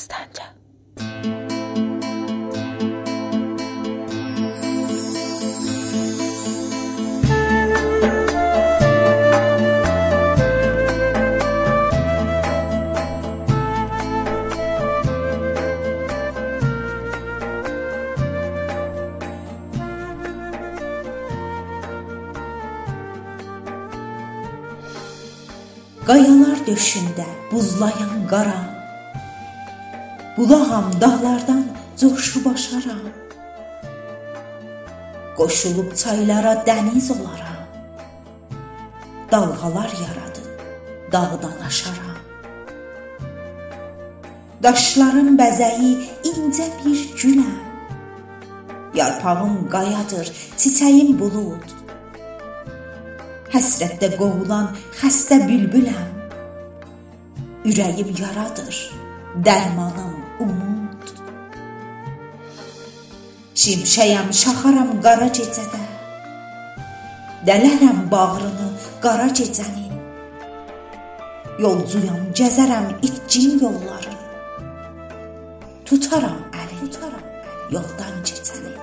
Səstəncə. Qayalar döşündə buzlayan qara Bulağam dağlardan coşub aşaram Qoşulub çaylara dəniz olaram Dalğalar yaradıb dağdan aşaram Daşların bəzəyi incə bir güləm Yarpağım qayadır, çiçəyim bulud Həsrətdə qovulan xəstə bülbüləm. Ürəyim yaradır, dərmanım umud. Şimşəyəm, şaxaram qara gecədə. Dələrəm bağrını qara gecənin. Yolcuyam, gəzərəm itcin yolları. Tutaram əlini, tutaram yoldan keçəni.